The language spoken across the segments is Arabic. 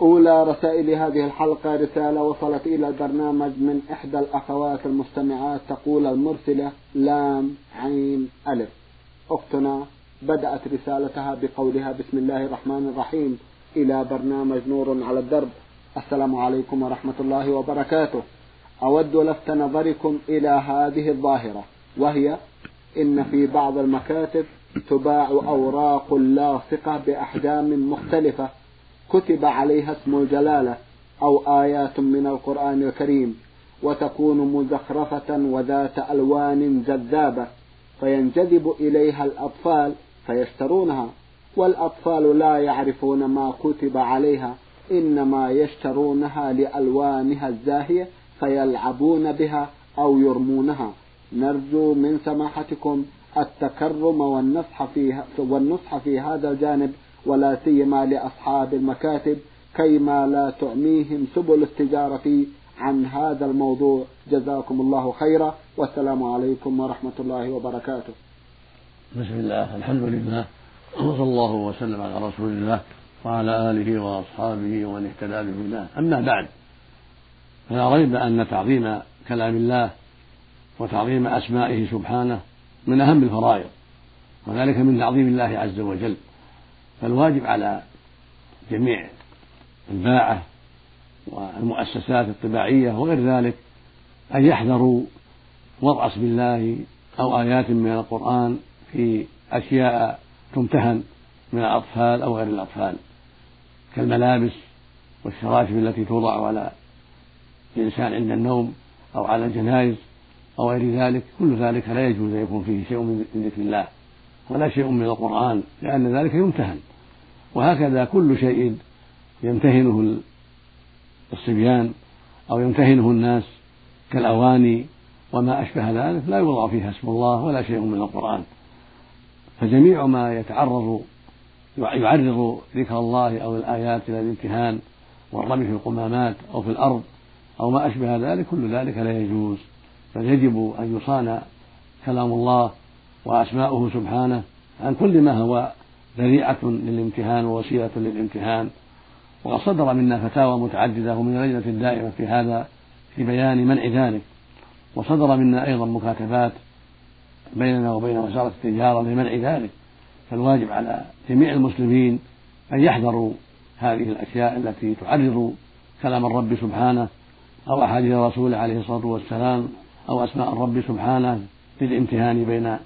أولى رسائل هذه الحلقة رسالة وصلت إلى البرنامج من إحدى الأخوات المستمعات تقول المرسلة لام عين ألف. أختنا بدأت رسالتها بقولها بسم الله الرحمن الرحيم إلى برنامج نور على الدرب. السلام عليكم ورحمة الله وبركاته. أود لفت نظركم إلى هذه الظاهرة وهي إن في بعض المكاتب تباع أوراق لاصقة بأحجام مختلفة كتب عليها اسم الجلالة أو آيات من القرآن الكريم وتكون مزخرفة وذات ألوان جذابة فينجذب إليها الأطفال فيشترونها والأطفال لا يعرفون ما كتب عليها إنما يشترونها لألوانها الزاهية فيلعبون بها أو يرمونها. نرجو من سماحتكم التكرم والنصح في والنصح في هذا الجانب ولا سيما لأصحاب المكاتب كيما لا تعميهم سبل التجارة عن هذا الموضوع. جزاكم الله خيرا والسلام عليكم ورحمة الله وبركاته. بسم الله الحمد لله وصلى الله وسلم على رسول الله وعلى آله وأصحابه ومن اهتدى بهداه. أما بعد فلا ريب أن تعظيم كلام الله وتعظيم أسمائه سبحانه من أهم الفرائض وذلك من تعظيم الله عز وجل. فالواجب على جميع الباعة والمؤسسات الطباعية وغير ذلك أن يحذروا وضع اسم الله أو آيات من القرآن في أشياء تمتهن من الأطفال أو غير الأطفال كالملابس والشراشف التي توضع على الإنسان عند النوم أو على الجنائز أو غير ذلك. كل ذلك لا يجوز أن يكون فيه شيء من ذكر الله ولا شيء من القرآن لأن ذلك يمتهن. وهكذا كل شيء يمتهنه الصبيان أو يمتهنه الناس كالأواني وما أشبه ذلك لا يوضع فيها اسم الله ولا شيء من القرآن. فجميع ما يتعرض يعرض ذكر الله أو الآيات إلى الامتهان والرمي في القمامات أو في الأرض أو ما أشبه ذلك كل ذلك لا يجوز. بل يجب أن يصان كلام الله وأسماؤه سبحانه عن كل ما هو ذريعة للامتهان ووسيلة للامتهان. وقد صدر منا فتاوى متعددة ومن اللجنة الدائمة في هذا في بيان منع ذلك. وصدر منا أيضا مكاتبات بيننا وبين وزارة التجارة لمنع ذلك. فالواجب على جميع المسلمين أن يحذروا هذه الأشياء التي تعرض كلام الرب سبحانه أو أحاديث رسوله عليه الصلاة والسلام أو أسماء الرب سبحانه للامتهان بين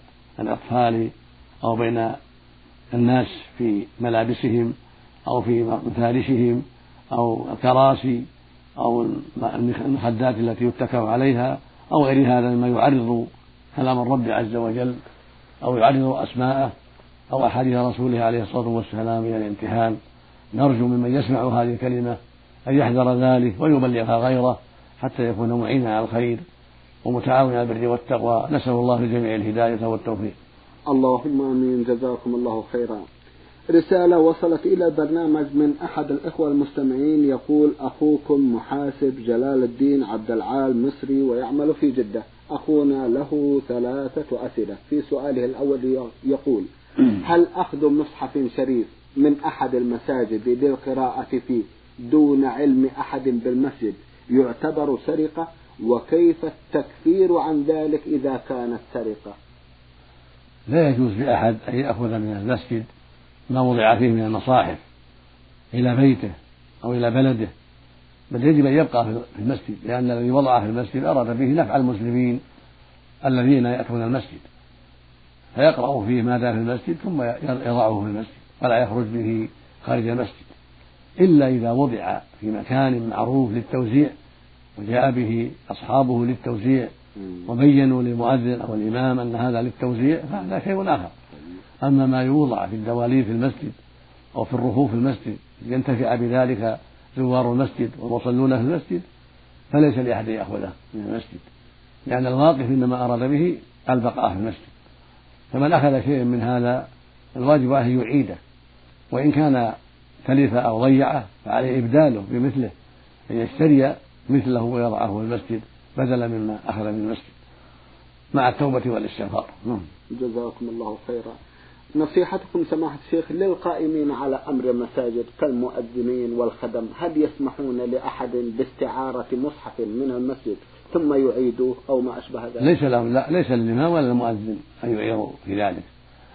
الأطفال أو بين الناس في ملابسهم أو في مفارشهم أو الكراسي أو المخدات التي يتكأ عليها أو غير هذا مما يعرض كلام الرب عز وجل أو يعرض أسماءه أو أحاديث رسوله عليه الصلاة والسلام إلى الامتهان نرجو ممن يسمع هذه الكلمة أن يحذر ذلك ويبلغها غيره حتى يكون معينا على الخير ومتعاونا على البر والتقوى. نسأل الله للجميع الهداية والتوفيق. اللهم آمين. جزاكم الله خيرا. رسالة وصلت إلى البرنامج من أحد الإخوة المستمعين. يقول أخوكم محاسب جلال الدين عبد العال مصري ويعمل في جدة. أخونا له ثلاثة أسئلة. في سؤاله الأول يقول هل أخذ مصحف شريف من أحد المساجد للقراءة فيه دون علم أحد بالمسجد يعتبر سرقة؟ وكيف التكفير عن ذلك إذا كانت سرقة؟ لا يجوز لأحد أن يأخذ من المسجد ما وضع فيه من المصاحف إلى بيته أو إلى بلده بل يجب أن يبقى في المسجد لأن الذي وضعه في المسجد أراد به نفع المسلمين الذين يأتون المسجد. فيقرأ فيه ما دام في المسجد ثم يضعه في المسجد ولا يخرج به خارج المسجد. إلا إذا وضع في مكان معروف للتوزيع وجاء به أصحابه للتوزيع وبينوا للمؤذن أو الإمام أن هذا للتوزيع فهذا شيء آخر. أما ما يوضع في الدواليب في المسجد أو في الرفوف في المسجد ينتفع بذلك زوار المسجد والمصلون في المسجد فليس لأحد يأخذه من المسجد. لأن الواقف إنما أراد به البقاء في المسجد. فمن أخذ شيئا من هذا الواجب عليه يعيده. وإن كان تلف أو ضيعه فعليه إبداله بمثله أن يشتري مثله ويضعه في المسجد. بدلا مما أخذ من المسجد مع التوبة والاستغفار نعم. جزاكم الله خيرا نصيحتكم سماحة الشيخ للقائمين على أمر المساجد كالمؤذنين والخدم هل يسمحون لأحد باستعارة مصحف من المسجد ثم يعيدوه أو ما أشبه ذلك ليس لهم لا ليس للإمام ولا المؤذن أن يعيروا في ذلك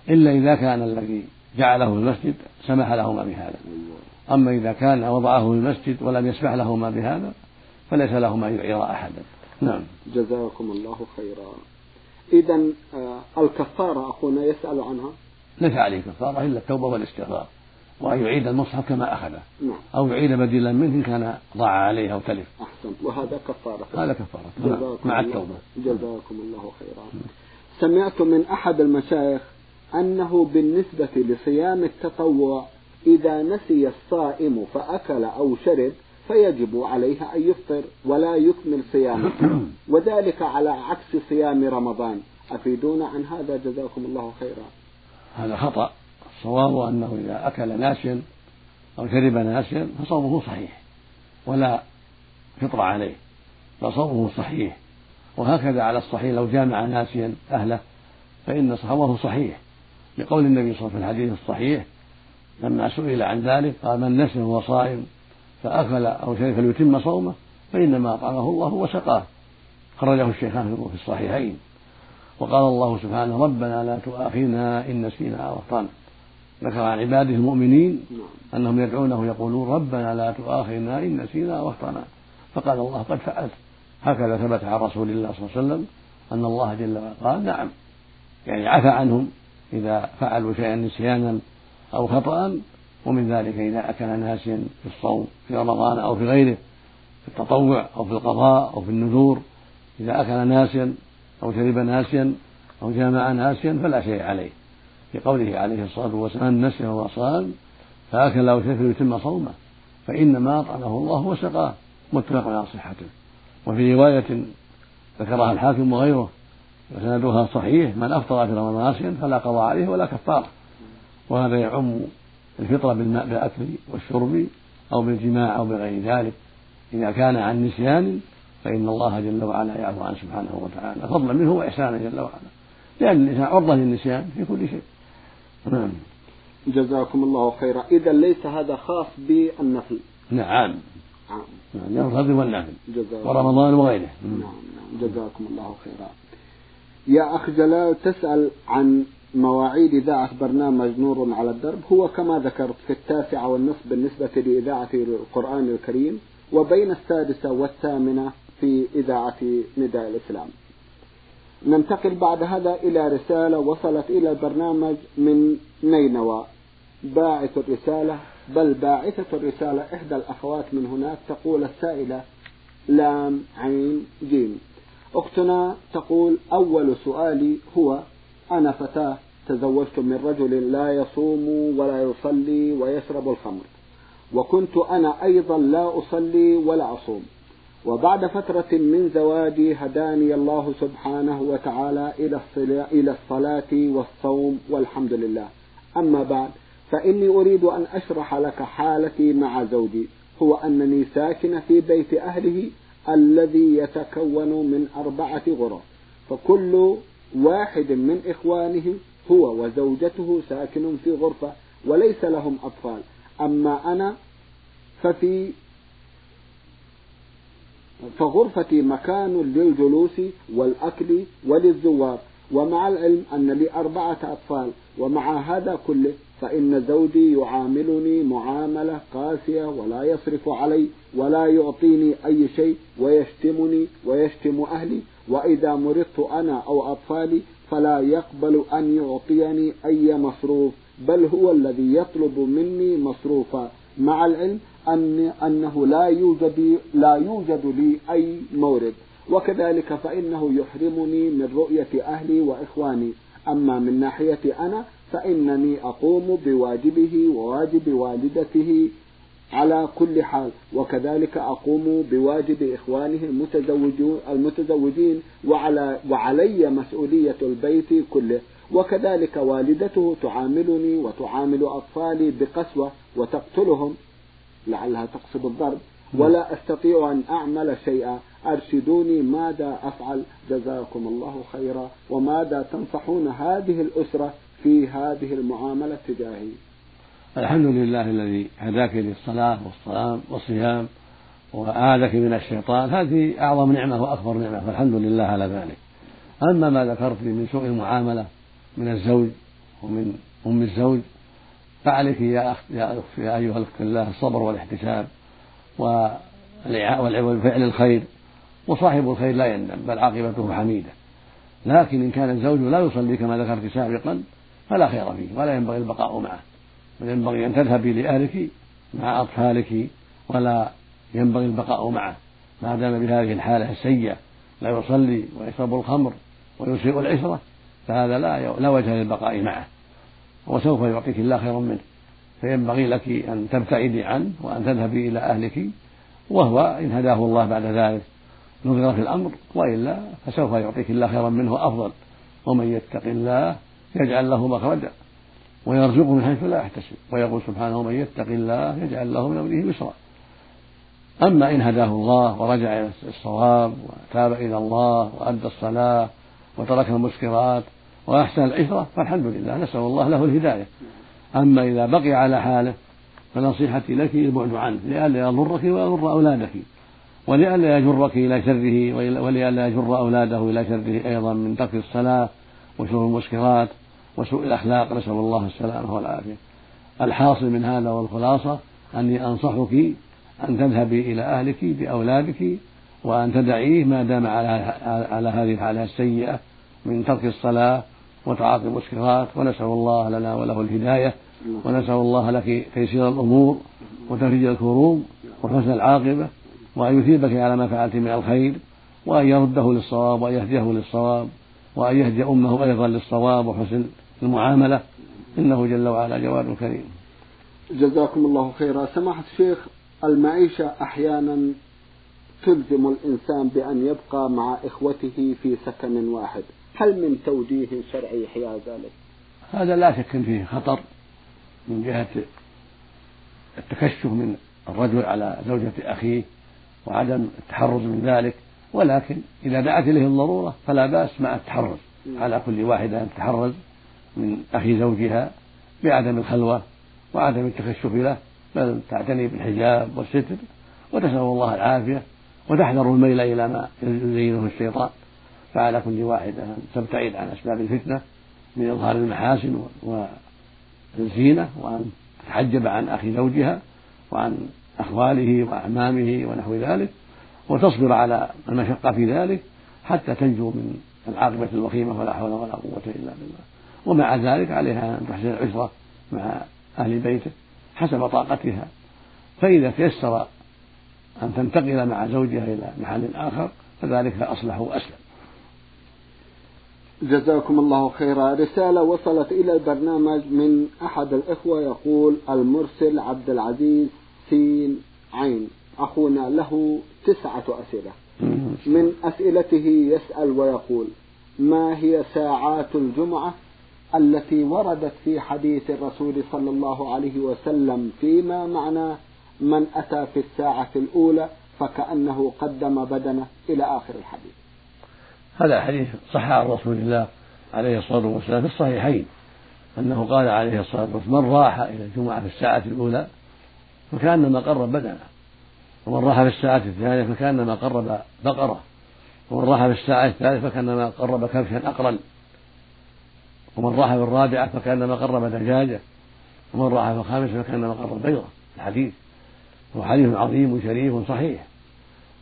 إلا إذا كان الذي جعله في المسجد سمح لهما بهذا. أما إذا كان وضعه في المسجد ولم يسمح لهما بهذا فليس لهما أن يعير أحدا نعم. جزاكم الله خيرا. إذا آه الكفارة أخونا يسأل عنها؟ ليس عليه كفارة إلا التوبة والاستغفار. وأن يعيد المصحف كما أخذه. نعم. أو يعيد بديلا منه إن كان ضاع عليه أو تلف. أحسنت. وهذا كفارة. هذا كفارة. مع التوبة. جزاكم الله خيرا. سمعت من أحد المشايخ أنه بالنسبة لصيام التطوع إذا نسي الصائم فأكل أو شرب فيجب عليه أن يفطر ولا يكمل صيامه. وذلك على عكس صيام رمضان. أفيدونا عن هذا؟ جزاكم الله خيرا. هذا خطأ. الصواب أنه إذا أكل ناسيا أو شرب ناسيا فصومه صحيح ولا فطر عليه فصومه صحيح. وهكذا على الصحيح لو جامع ناسيا أهله فإن صومه صحيح. لقول النبي صلى الله عليه وسلم في الحديث الصحيح لما سئل عن ذلك قال من نسي وهو صائم فأكل أو شرب فليتم صومه فإنما أطعمه الله وسقاه. خرجه الشيخان في الصحيحين. وقال الله سبحانه ربنا لا تؤاخذنا إن نسينا أو أخطأنا. ذكر عن عباده المؤمنين أنهم يدعونه يقولون ربنا لا تؤاخذنا إن نسينا أو أخطأنا. فقال الله قد فعلت. هكذا ثبت عن رسول الله صلى الله عليه وسلم أن الله جل وعلا قال نعم. يعني عفى عنهم إذا فعلوا شيئا نسيانا أو خطأ ومن ذلك إذا أكل ناسيا في الصوم في رمضان أو في غيره في التطوع أو في القضاء أو في النذور إذا أكل ناسيا أو شرب ناسيا أو جامع ناسيا فلا شيء عليه. لقوله عليه الصلاة والسلام من نسي وهو صام فأكل أو شرب يتم صومه فإنما أطعمه الله وسقاه متفق على صحته. وفي رواية ذكرها الحاكم وغيره وسندها صحيح من أفطر في رمضان ناسيا فلا قضاء عليه ولا كفارة. وهذا يعم الفطرة بالماء بالأكل والشرب أو بالجماع أو بغير ذلك. إذا كان عن نسيان فإن الله جل وعلا يعفو عنه سبحانه وتعالى. فضلا منه وإحسانا جل وعلا. لأن الإنسان عرضة للنسيان في كل شيء. نعم. جزاكم الله خيرا. إذا ليس هذا خاص بالنفل. نعم. نعم. الفضل والنفل ورمضان وغيره. نعم نعم. جزاكم الله خيرا. يا أخ جلال تسأل عن مواعيد إذاعة برنامج نور على الدرب هو كما ذكرت في التاسعة والنصف بالنسبة لإذاعة القرآن الكريم وبين السادسة والثامنة في إذاعة نداء الإسلام. ننتقل بعد هذا إلى رسالة وصلت إلى البرنامج من نينوى. باعث الرسالة بل باعثة الرسالة إحدى الأخوات من هناك تقول السائلة لام عين جيم. أختنا تقول أول سؤالي هو أنا فتاة تزوجت من رجل لا يصوم ولا يصلي ويشرب الخمر. وكنت أنا أيضا لا أصلي ولا أصوم. وبعد فترة من زواجي هداني الله سبحانه وتعالى إلى الصلاة والصوم والحمد لله. أما بعد فإني أريد أن أشرح لك حالتي مع زوجي. هو أنني ساكنة في بيت أهله الذي يتكون من أربعة غرف. فكل واحد من إخوانه هو وزوجته ساكن في غرفة وليس لهم أطفال. أما أنا ففي فغرفتي مكان للجلوس والأكل وللزوار. ومع العلم أن لي أربعة أطفال ومع هذا كله فإن زوجي يعاملني معاملة قاسية ولا يصرف علي ولا يعطيني أي شيء ويشتمني ويشتم أهلي. وإذا مرضت أنا أو أطفالي فلا يقبل أن يعطيني أي مصروف بل هو الذي يطلب مني مصروفا. مع العلم أن أنه لا يوجد لا يوجد لي أي مورد. وكذلك فإنه يحرمني من رؤية أهلي وإخواني. أما من ناحية أنا فإنني أقوم بواجبه وواجب والدته على كل حال وكذلك أقوم بواجب إخوانه المتزوجون المتزوجين وعلى وعلي مسؤولية البيت كله. وكذلك والدته تعاملني وتعامل أطفالي بقسوة وتقتلهم. لعلها تقصد الضرب. ولا أستطيع أن أعمل شيئا. أرشدوني ماذا أفعل؟ جزاكم الله خيرا. وماذا تنصحون هذه الأسرة في هذه المعاملة تجاهي؟ الحمد لله الذي هداك للصلاة والصيام والصيام وآذك من الشيطان. هذه أعظم نعمة وأكبر نعمة فالحمد لله على ذلك. أما ما ذكرت من سوء المعاملة من الزوج ومن أم الزوج فعليك يا أخت يا, أخت يا أيها الأخت الله الصبر والاحتساب وفعل الخير. وصاحب الخير لا يندم بل عاقبته حميدة. لكن إن كان الزوج لا يصلي كما ذكرت سابقا فلا خير فيه ولا ينبغي البقاء معه. بل ينبغي أن تذهبي لأهلك مع أطفالك ولا ينبغي البقاء معه. ما دام بهذه الحالة السيئة لا يصلي ويشرب الخمر ويسيء العشرة فهذا لا لا وجه للبقاء معه. وسوف يعطيك الله خيرا منه. فينبغي لك أن تبتعدي عنه وأن تذهبي إلى أهلك وهو إن هداه الله بعد ذلك نظر في الأمر وإلا فسوف يعطيك الله خيرا منه وأفضل. ومن يتق الله يجعل له مخرجا. ويرزقه من حيث لا يحتسب ويقول سبحانه من يتق الله يجعل له من أمره يسرا. أما إن هداه الله ورجع إلى الصواب وتاب إلى الله وأدى الصلاة وترك المسكرات وأحسن العشرة فالحمد لله نسأل الله له الهداية. أما إذا بقي على حاله فنصيحتي لك البعد عنه لئلا يضرك ويضر أولادك ولئلا يجرك إلى شره ولئلا يجر أولاده إلى شره أيضا من ترك الصلاة وشرب المسكرات. وسوء الأخلاق نسأل الله السلامة والعافية. الحاصل من هذا والخلاصة أني أنصحك أن تذهبي إلى أهلك بأولادك وأن تدعيه ما دام على على هذه الحالة السيئة من ترك الصلاة وتعاطي المسكرات. ونسأل الله لنا وله الهداية ونسأل الله لك تيسير الأمور وتفريج الكروب وحسن العاقبة وأن يثيبك على ما فعلت من الخير وأن يرده للصواب وأن يهديه للصواب وأن يهدي أمه أيضا للصواب وحسن المعاملة. إنه جل وعلا جواد كريم. جزاكم الله خيرا. سماحة الشيخ المعيشة أحيانا تلزم الإنسان بأن يبقى مع إخوته في سكن واحد. هل من توجيه شرعي يحيى ذلك؟ هذا لا شك فيه خطر من جهة التكشف من الرجل على زوجة أخيه وعدم التحرز من ذلك. ولكن إذا دعت إليه الضرورة فلا بأس مع التحرز. على كل واحدة أن تتحرز من أخي زوجها بعدم الخلوة وعدم التكشف له بل تعتني بالحجاب والستر وتسأل الله العافية وتحذر الميل إلى ما يزينه الشيطان. فعلى كل واحدة أن تبتعد عن أسباب الفتنة من إظهار المحاسن والزينة وأن تتحجب عن أخي زوجها وعن أخواله وأعمامه ونحو ذلك وتصبر على المشقة في ذلك حتى تنجو من العاقبة الوخيمة ولا حول ولا قوة إلا بالله. ومع ذلك عليها أن تحسن العشرة مع أهل بيته حسب طاقتها. فإذا تيسر أن تنتقل مع زوجها إلى محل آخر فذلك أصلح وأسلم. جزاكم الله خيرا. رسالة وصلت إلى البرنامج من أحد الإخوة يقول المرسل عبد العزيز سين عين. أخونا له تسعة أسئلة. من أسئلته يسأل ويقول ما هي ساعات الجمعة؟ التي وردت في حديث الرسول صلى الله عليه وسلم فيما معناه من أتى في الساعة الأولى فكأنه قدم بدنه إلى آخر الحديث. هذا الحديث صح عن رسول الله عليه الصلاة والسلام في الصحيحين. أنه قال عليه الصلاة والسلام من راح إلى الجمعة في الساعة الأولى فكأنما قرب بدنه. ومن راح في الساعة الثانية فكأنما قرب بقرة. ومن راح في الساعة الثالثة فكأنما قرب كبشا أقرن. ومن راح في الرابعة فكأنما قرب دجاجة ومن راح في الخامسة فكأنما قرب بيضة. الحديث هو حديث عظيم وشريف صحيح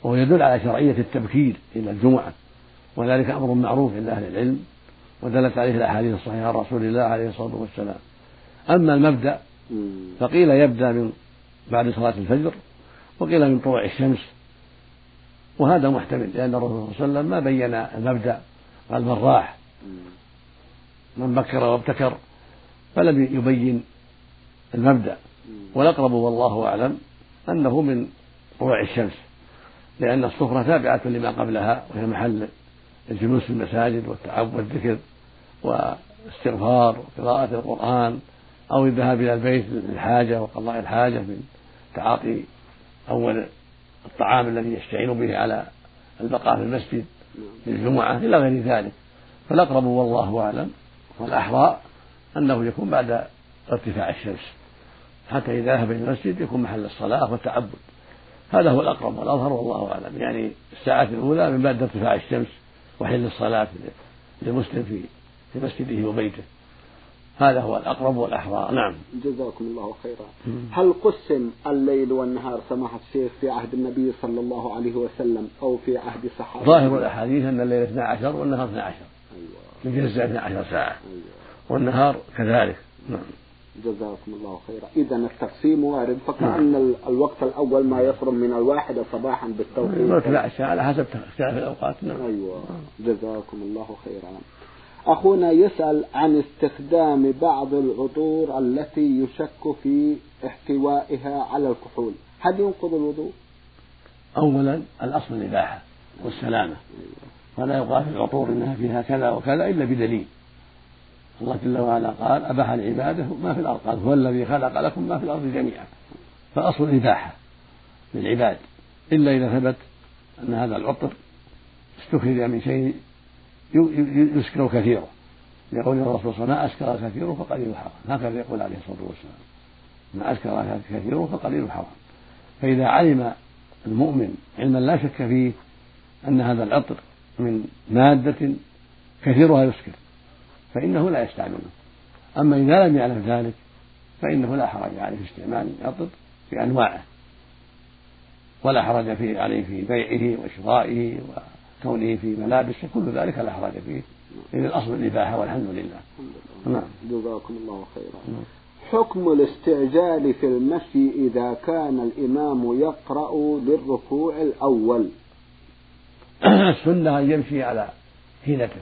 وهو يدل على شرعية التبكير إلى الجمعة وذلك أمر معروف عند أهل العلم ودلت عليه الأحاديث الصحيحة عن رسول الله عليه الصلاة والسلام. أما المبدأ فقيل يبدأ من بعد صلاة الفجر وقيل من طلوع الشمس وهذا محتمل لأن الرسول صلى الله عليه وسلم ما بين المبدأ قال من راح. من بكر وابتكر فلم يبين المبدأ. والأقرب والله أعلم أنه من طلوع الشمس لأن الصفرة تابعة لما قبلها وهي محل الجلوس في المساجد والتعب والذكر واستغفار وقراءة القرآن أو الذهاب إلى البيت للحاجة وقضاء الحاجة من تعاطي أول الطعام الذي يستعين به على البقاء في المسجد للجمعة إلى غير ذلك. فالأقرب والله أعلم والأحرى أنه يكون بعد ارتفاع الشمس. حتى إذا ذهب إلى المسجد يكون محل الصلاة والتعبد. هذا هو الأقرب والأظهر والله أعلم. يعني الساعة الأولى من بعد ارتفاع الشمس وحل الصلاة للمسلم في في مسجده وبيته. هذا هو الأقرب والأحرى نعم. جزاكم الله خيرا. هل قسم الليل والنهار سماحة الشيخ في عهد النبي صلى الله عليه وسلم أو في عهد الصحابة؟ ظاهر الأحاديث أن الليل 12 والنهار 12 أيوة. يجزى 12 ساعة. أيوة. والنهار كذلك. نعم. جزاكم الله خيرا. إذا التقسيم وارد. فكأن نعم. الوقت الأول ما يفرم من الواحدة صباحا بالتوقيت. لا على حسب اختلاف الأوقات. نعم. أيوة. جزاكم الله خيرا. أخونا يسأل عن استخدام بعض العطور التي يشك في احتوائها على الكحول. هل ينقض الوضوء؟ أولا الأصل الإباحة والسلامة. ولا يقال في العطور إنها فيها كذا وكذا إلا بدليل. الله جل وعلا قال أباح لعباده ما في الأرض؟ قال هو الذي خلق لكم ما في الأرض جميعا. فأصل الإباحة للعباد. إلا إذا ثبت أن هذا العطر استخرج من شيء يسكر كثيره. لقول الرسول صلى الله عليه وسلم ما أسكر كثيره فقليل حرام هكذا يقول عليه الصلاة والسلام. ما أسكر كثيره فقليل حرام فإذا علم المؤمن علما لا شك فيه أن هذا العطر من مادة كثيرها يسكر فإنه لا يستعمله. أما إذا لم يعلم ذلك فإنه لا حرج عليه في استعمال العطر بأنواعه ولا حرج فيه عليه في بيعه وشرائه كونه في ملابسه كل ذلك لا حرج فيه إذ الأصل الإباحة والحمد لله. نعم. جزاكم الله خيرا. نعم. حكم الاستعجال في المشي إذا كان الإمام يقرأ للركوع الأول. السنة أن يمشي على حيلته.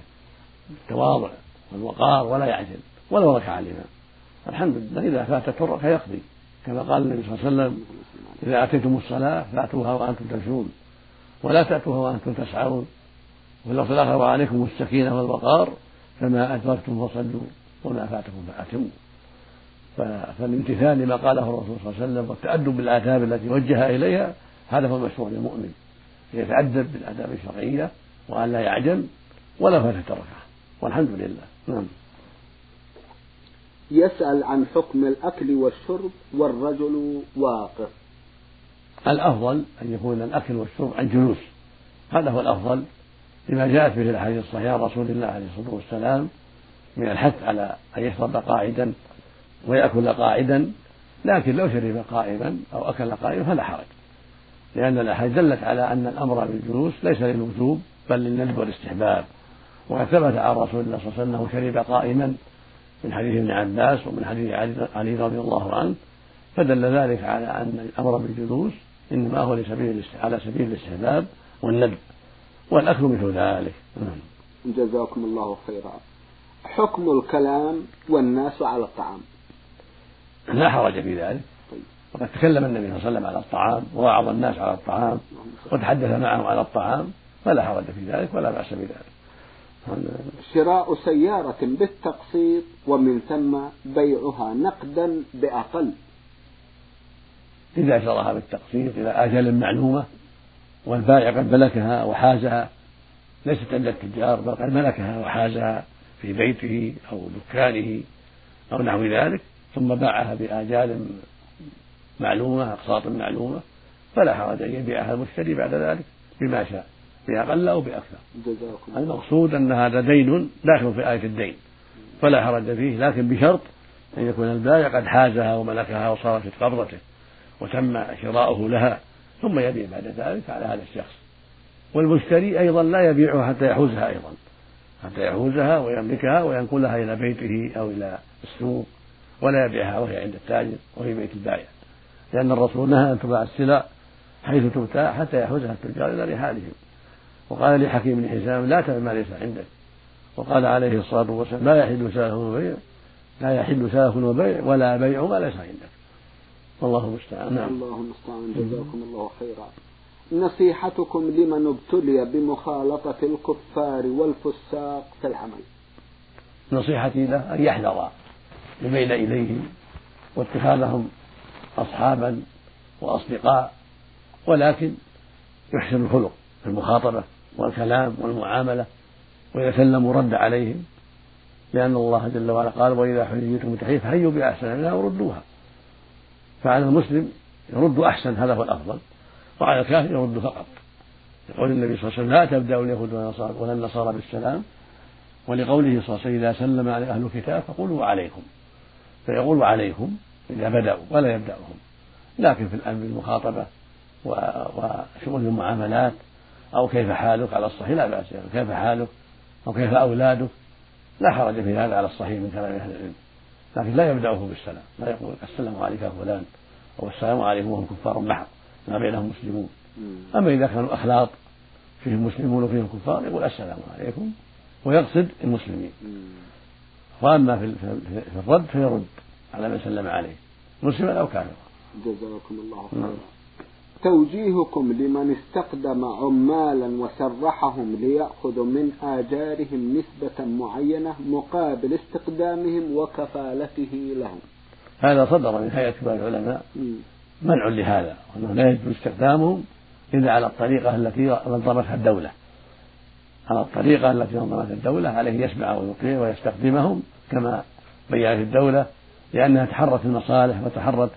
بالتواضع والوقار ولا يعجل ولو ركع الإمام. الحمد لله إذا فاتته الركعة يقضي كما قال النبي صلى الله عليه وسلم إذا أتيتم الصلاة فأتوها وأنتم تمشون ولا تأتوها وأنتم تسعون واللفظ الآخر وعليكم السكينة والوقار فما أدركتم فصلوا وما فاتكم فأتموا. فالامتثال لما قاله الرسول صلى الله عليه وسلم والتأدب بالآداب التي وجه إليها هذا هو المشروع للمؤمن. يتأدب بالآداب الشرعية وأن لا يعجل ولا فاتت ركعة والحمد لله. نعم. يسأل عن حكم الأكل والشرب والرجل واقف. الأفضل أن يكون الأكل والشرب عن جلوس هذا هو الأفضل لما جاءت به الأحاديث الصحيحة رسول الله عليه الصلاة والسلام من الحث على أن يشرب قاعدا ويأكل قاعدا لكن لو شرب قائما أو أكل قائما فلا حرج. لأن الأحاديث دلت على أن الأمر بالجلوس ليس للوجوب بل للندب والاستحباب. وقد ثبت عن رسول الله صلى الله عليه وسلم أنه شرب قائما من حديث ابن عباس ومن حديث علي رضي الله عنه فدل ذلك على أن الأمر بالجلوس إنما هو لسبيل على سبيل الاستحباب والندب. والأكل مثل ذلك. نعم. جزاكم الله خيرا. حكم الكلام والناس على الطعام. لا حرج في ذلك. وقد تكلم النبي صلى الله عليه وسلم على الطعام ووعظ الناس على الطعام وتحدث معهم على الطعام فلا حرج في ذلك ولا بأس بذلك. شراء سيارة بالتقسيط ومن ثم بيعها نقدا بأقل. إذا شراها بالتقسيط إلى آجال معلومة والبائع قد ملكها وحازها ليست عند التجار بل قد ملكها وحازها في بيته أو دكانه أو نحو ذلك ثم باعها بآجال معلومة أقساط معلومة فلا حرج أن يبيعها المشتري بعد ذلك بما شاء بأقل أو بأكثر. المقصود أن هذا دين داخل في آية الدين فلا حرج فيه لكن بشرط أن يكون البائع قد حازها وملكها وصارت في قبضته وتم شراؤه لها ثم يبيع بعد ذلك على هذا الشخص. والمشتري أيضا لا يبيعها حتى يحوزها أيضا حتى يحوزها ويملكها وينقلها إلى بيته أو إلى السوق ولا يبيعها وهي عند التاجر وفي بيت البائع. لأن الرسول نهى أن تباع السلع حيث تبتاع حتى يحوزها التجار إلى رحالهم. وقال لحكيم بن حزام لا تبع ما ليس عندك. وقال عليه الصلاة والسلام لا يحل سلف وبيع لا يحل سلف وبيع ولا بيع ما ليس عندك. والله المستعان. نعم. الله المستعان. جزاكم الله خيرا. نصيحتكم لمن ابتلي بمخالطة الكفار والفساق في العمل. نصيحتي له أن يحذر الميل إليهم واتخاذهم أصحابا وأصدقاء ولكن يحسن الخلق في المخاطبة والكلام والمعاملة سلموا رد عليهم لأن الله جل وعلا قال وإذا حييتم بتحية فحيوا بأحسن منها وردوها فعلى المسلم يرد أحسن هذا هو الأفضل وعلى الكافر يرد فقط. يقول النبي صلى الله عليه وسلم لا تبدأوا اليهود ولا النصارى بالسلام. ولقوله صلى الله عليه وسلم إذا سلم على أهل الكتاب فقولوا وعليكم فيقول وعليكم إذا بدأوا ولا يبدأهم. لكن في الأمر المخاطبة وشؤون المعاملات أو كيف حالك على الصحيح لا بأس كيف حالك أو كيف أولادك؟ لا حرج في هذا على الصحيح من كلام أهل العلم. لكن لا يبدأه بالسلام. لا يقول السلام عليك يا فلان أو السلام عليكم وهم كفار محض ما بينهم مسلمون. أما إذا كانوا أخلاط فيهم مسلمون وفيهم كفار يقول السلام عليكم ويقصد المسلمين. وأما في الرد فيرد. على من سلم عليه. مسلما أو كافرا جزاكم الله خيرا. توجيهكم لمن استقدم عمالا وسرحهم ليأخذ من آجارهم نسبة معينة مقابل استقدامهم وكفالته لهم. هذا صدر من هيئة كبار العلماء. منع لهذا. وأنه لا يجوز استخدامهم إلا على الطريقة التي نظمتها الدولة. على الطريقة التي نظمتها الدولة عليه يسمع ويطيع ويستخدمهم كما بينت الدولة لأنها تحرت المصالح وتحرت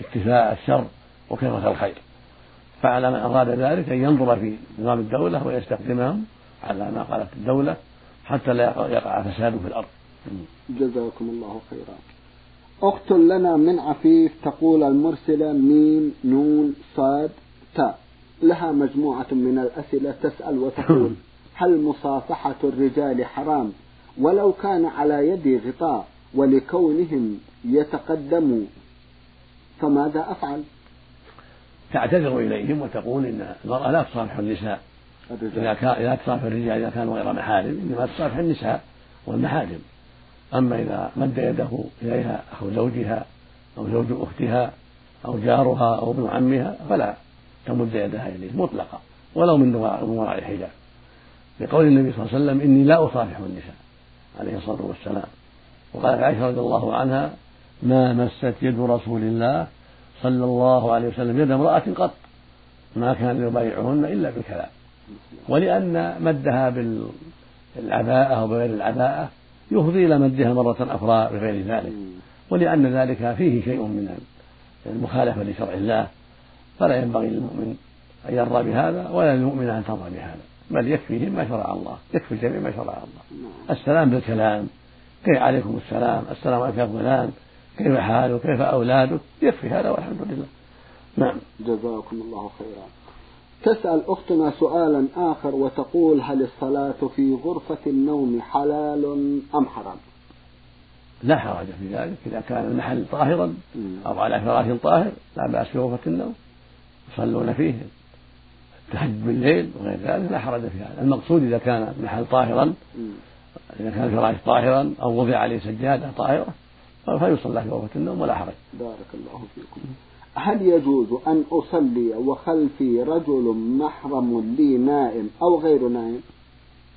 اكتفاء الشر وكثرة الخير. فعلى من أراد ذلك أن ينظر في نظام الدولة ويستخدمهم على ما قالت الدولة حتى لا يقع فساد في الأرض. جزاكم الله خيرا. أخت لنا من عفيف تقول المرسلة ميم نون صاد تاء لها مجموعة من الأسئلة تسأل وتقول هل مصافحة الرجال حرام؟ ولو كان على يدي غطاء. ولكونهم يتقدموا فماذا أفعل؟ تعتذر إليهم وتقول إن المرأة لا تصافح النساء. إذا كان لا تصافح الرجال إذا كانوا غير محارم إنما تصافح النساء والمحارم. أما إذا مد يده إليها أخو زوجها أو زوج أختها أو جارها أو ابن عمها فلا تمد يدها إليه مطلقا ولو من وراء الحجاب لقول النبي صلى الله عليه وسلم إني لا أصافح النساء عليه الصلاة والسلام. وقالت عائشة رضي الله عنها ما مست يد رسول الله صلى الله عليه وسلم يد امرأة قط ما كان يبايعهن إلا بالكلام. ولأن مدها بالعباءة أو بغير العباءة يفضي إلى مدها مرة أخرى بغير ذلك ولأن ذلك فيه شيء من المخالفة لشرع الله فلا ينبغي للمؤمن أن يرضى بهذا ولا للمؤمن أن ترضى بهذا بل يكفيهم ما شرع الله يكفي الجميع ما شرع الله. السلام بالكلام. كيف عليكم السلام؟ السلام عليكم يا فلان. كيف حالك؟ كيف أولادك؟ يكفي هذا والحمد لله. نعم. جزاكم الله خيرا. تسأل أختنا سؤالا آخر وتقول هل الصلاة في غرفة النوم حلال أم حرام؟ لا حرج في ذلك. إذا كان المحل طاهرا أو على فراش طاهر لا بأس في غرفة النوم. يصلون فيه. التهجد بالليل وغير ذلك لا حرج في هذا. المقصود إذا كان المحل طاهرا إذا كان الفراش طاهرا أو وضع عليه سجادة طاهرة فيصلى في غرفة النوم ولا حرج. بارك الله فيكم. هل يجوز أن أصلي وخلفي رجل محرم لي نائم أو غير نائم؟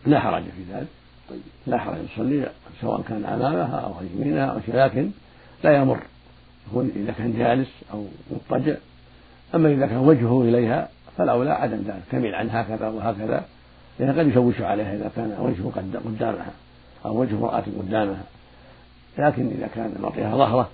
لا حرج في ذلك. طيب. لا حرج. يصلي سواء كان أمامها أو يمينها أو لكن لا يمر. يكون إذا كان جالس أو مضطجع. أما إذا كان وجهه إليها فالأولى عدم ذلك. تميل عن هكذا وهكذا. لأن قد يشوش عليها إذا كان وجهه قدامها. أو وجه امرأة قدامها. لكن إذا كان معطيها ظهرة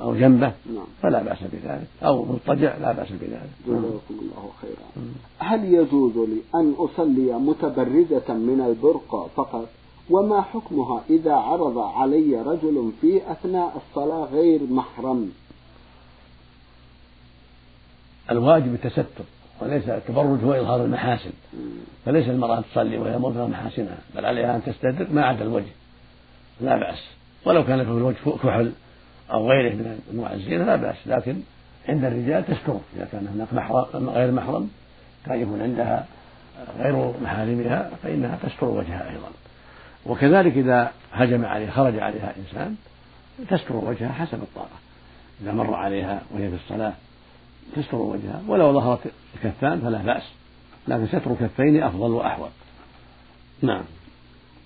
أو جنبة نعم. فلا بأس بذلك. أو مضطجع لا بأس بذلك. جزاكم الله خيرا. هل يجوز لي أن أصلي متبرزة من البرقع فقط؟ وما حكمها إذا عرض علي رجل في أثناء الصلاة غير محرم؟ الواجب التستر وليس التبرج هو إظهار المحاسن. فليس المرأة تصلي وهي مظهر محاسنها بل عليها أن تستدر ما عدا الوجه. لا بأس. ولو كان في الوجه كحل أو غيره من أنواع الزينة لا بأس. لكن عند الرجال تستر إذا كان هناك محرم غير محرم كان يكون عندها غير محارمها فإنها تستر وجهها أيضا. وكذلك إذا هجم عليها خرج عليها إنسان تستر وجهها حسب الطاقة. إذا مر عليها وهي في الصلاة تستر وجهها. ولو ظهرت الكفان فلا بأس. لكن ستر الكفين أفضل وأحوط. نعم.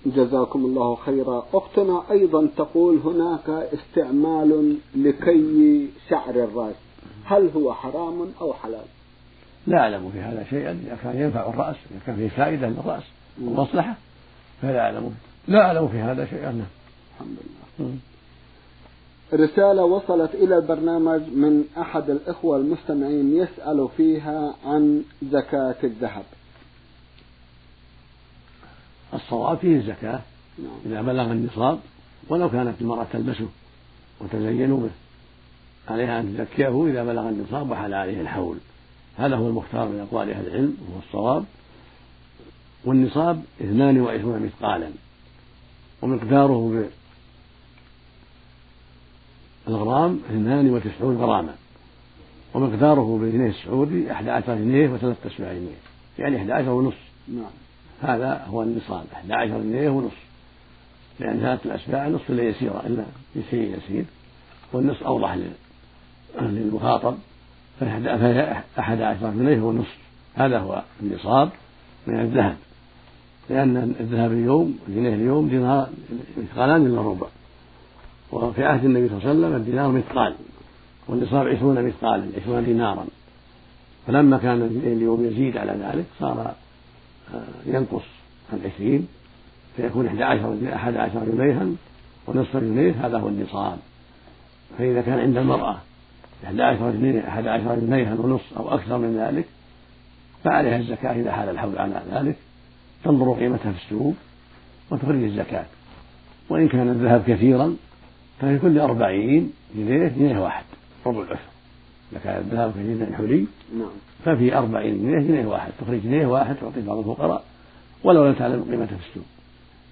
جزاكم الله خيرا. أختنا أيضا تقول هناك استعمال لكي شعر الرأس. هل هو حرام أو حلال؟ لا أعلم في هذا شيئا. إذا كان ينفع الرأس إذا كان فيه فائدة للرأس ومصلحة فلا أعلم. لا أعلم في هذا شيئا. نعم. الحمد لله. رسالة وصلت إلى البرنامج من أحد الإخوة المستمعين يسأل فيها عن زكاة الذهب. الصواب فيه الزكاة نعم. إذا بلغ النصاب ولو كانت المرأة تلبسه وتزين به. عليها أن تزكيه إذا بلغ النصاب وحل عليه الحول. هذا هو المختار من أقوال أهل العلم وهو الصواب. والنصاب اثنان وعشرون مثقالا. ومقداره اثنان وتسعون غراما. ومقداره بالجنيه السعودي أحد عشر جنيه وثلاثة أسباع جنيه. يعني أحد عشر ونصف نعم. هذا هو النصاب. أحد عشر جنيه ونصف لأن ثلاثة الأسباع نصف لا يسير إلا بشيء يسير. والنصف أوضح للمخاطب. فهي أحد عشر جنيه ونصف. هذا هو النصاب من الذهب. لأن الذهب اليوم الجنيه اليوم دينار مثقالان إلا ربع. وفي عهد النبي صلى الله عليه وسلم الدينار مثقال والنصاب عشرون مثقالا عشرون دينارا. فلما كان اليوم يزيد على ذلك صار آه، ينقص عن عشرين فيكون إحدى عشر أحد عشر جنيها ونصف جنيه هذا هو النصاب. فإذا كان عند المرأة إحدى عشر جنيه أحد عشر جنيها ونصف أو أكثر من ذلك فعليها الزكاة إذا حال الحول على ذلك. تنظر قيمتها في السوق وتخرج الزكاة. وإن كان الذهب كثيرا ففي كل أربعين جنيه جنيه واحد ربع العشر. إذا كان الذهب كثيرا حلي نعم. ففي أربعين جنيه جنيه واحد. تخرج جنيه واحد تعطي بعض الفقراء ولو لم تعلم قيمته في السوق.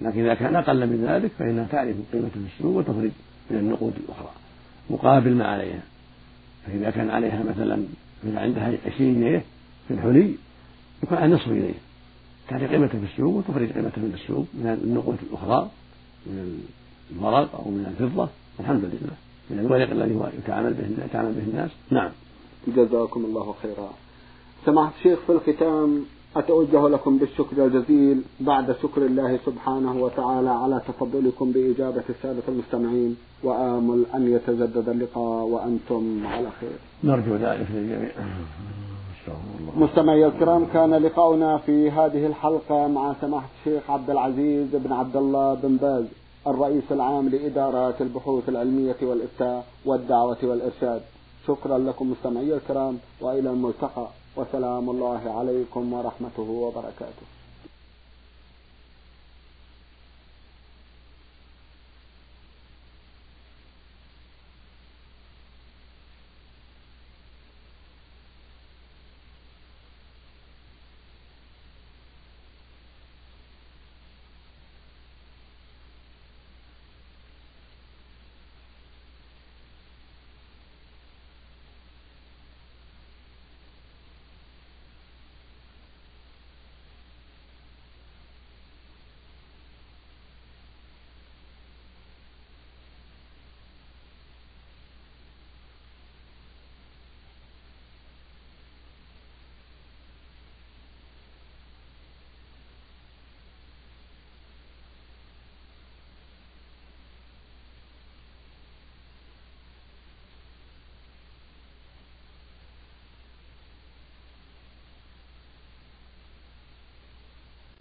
لكن إذا كان أقل من ذلك فإنها تعرف قيمته في السوق وتخرج من النقود الأخرى. مقابل ما عليها. فإذا كان عليها مثلا إذا عندها عشرين جنيه في الحلي يكون على نصف جنيه. تعرف قيمته في السوق وتخرج قيمته من السوق من النقود الأخرى من الورق أو من الفضة الحمد لله. من الورق الذي هو يتعامل به يتعامل به الناس. نعم. جزاكم الله خيرا. سماحة الشيخ في الختام أتوجه لكم بالشكر الجزيل بعد شكر الله سبحانه وتعالى على تفضلكم بإجابة السادة المستمعين. وآمل أن يتجدد اللقاء وأنتم على خير. نرجو ذلك للجميع. مستمعي الكرام كان لقاؤنا في هذه الحلقة مع سماحة الشيخ عبد العزيز بن عبد الله بن باز. الرئيس العام لإدارات البحوث العلمية والإفتاء والدعوة والإرشاد. شكرا لكم مستمعي الكرام وإلى الملتقى. وسلام الله عليكم ورحمته وبركاته.